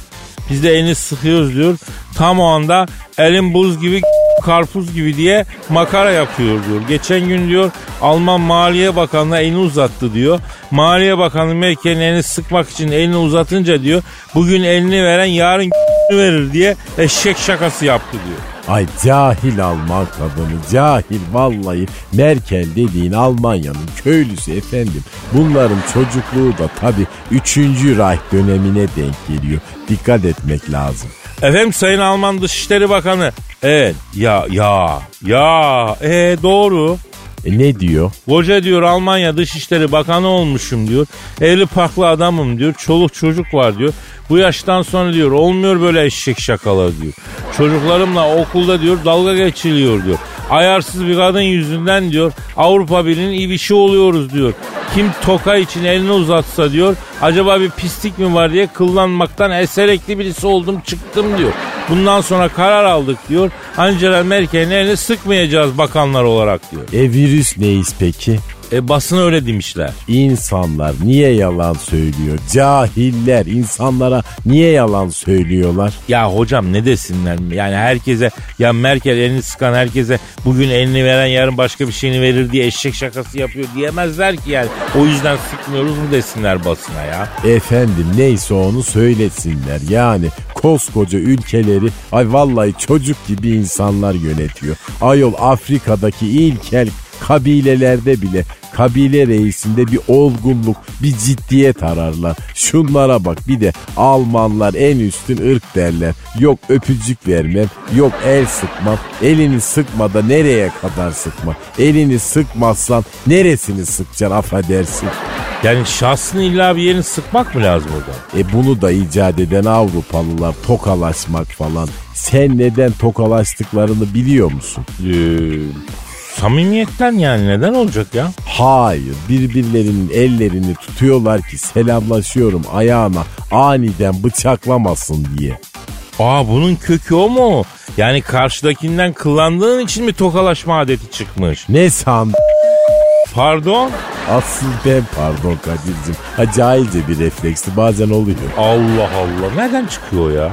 Biz de elini sıkıyoruz diyor. Tam o anda elim buz gibi karpuz gibi diye makara yapıyor diyor. Geçen gün diyor Alman Maliye Bakanı elini uzattı diyor. Maliye Bakanı Merkel'in elini sıkmak için elini uzatınca diyor bugün elini veren yarın verir diye eşek şakası yaptı diyor. Ay cahil Alman kadını cahil vallahi Merkel dediğin Almanya'nın köylüsü efendim. Bunların çocukluğu da tabi 3. Reich dönemine denk geliyor. Dikkat etmek lazım. Efendim Sayın Alman Dışişleri Bakanı. Evet ya ya ya e doğru. E ne diyor? Koca diyor Almanya Dışişleri Bakanı olmuşum diyor. Evli parklı adamım diyor. Çoluk çocuk var diyor. Bu yaştan sonra diyor olmuyor böyle eşek şakalar diyor. Çocuklarımla okulda diyor dalga geçiliyor diyor. Ayarsız bir kadın yüzünden diyor Avrupa Birliği'nin ibişi oluyoruz diyor. Kim toka için elini uzatsa diyor acaba bir pislik mi var diye kıllanmaktan eserekli birisi oldum çıktım diyor. Bundan sonra karar aldık diyor. Angela Merkel'in elini sıkmayacağız bakanlar olarak diyor. E virüs neyiz peki? E basın öyle demişler. İnsanlar niye yalan söylüyor? Cahiller insanlara niye yalan söylüyorlar? Ya hocam ne desinler yani herkese ya Merkel elini sıkan herkese bugün elini veren yarın başka bir şeyini verir diye eşek şakası yapıyor diyemezler ki yani. O yüzden sıkmıyoruz mu desinler basına ya. Efendim neyse onu söylesinler. Yani koskoca ülkeleri ay vallahi çocuk gibi insanlar yönetiyor. Ayol Afrika'daki ilkel kabilelerde bile kabile reisinde bir olgunluk, bir ciddiyet ararlar. Şunlara bak bir de Almanlar en üstün ırk derler. Yok öpücük vermem, yok el sıkmam. Elini sıkmada nereye kadar sıkma? Elini sıkmazsan neresini sıkacaksın affedersin. Yani şahsın illa bir yerini sıkmak mı lazım orada? E bunu da icat eden Avrupalılar tokalaşmak falan. Sen neden tokalaştıklarını biliyor musun? Ee, samimiyetten yani neden olacak ya? Hayır birbirlerinin ellerini tutuyorlar ki selamlaşıyorum ayağına aniden bıçaklamasın diye. Aa bunun kökü o mu? Yani karşıdakinden kıllandığın için mi tokalaşma adeti çıkmış? Ne sandın? Pardon? Asıl ben pardon Kadir'cim. Ha cahilce bir refleksi bazen oluyor. Allah Allah. Nereden çıkıyor ya?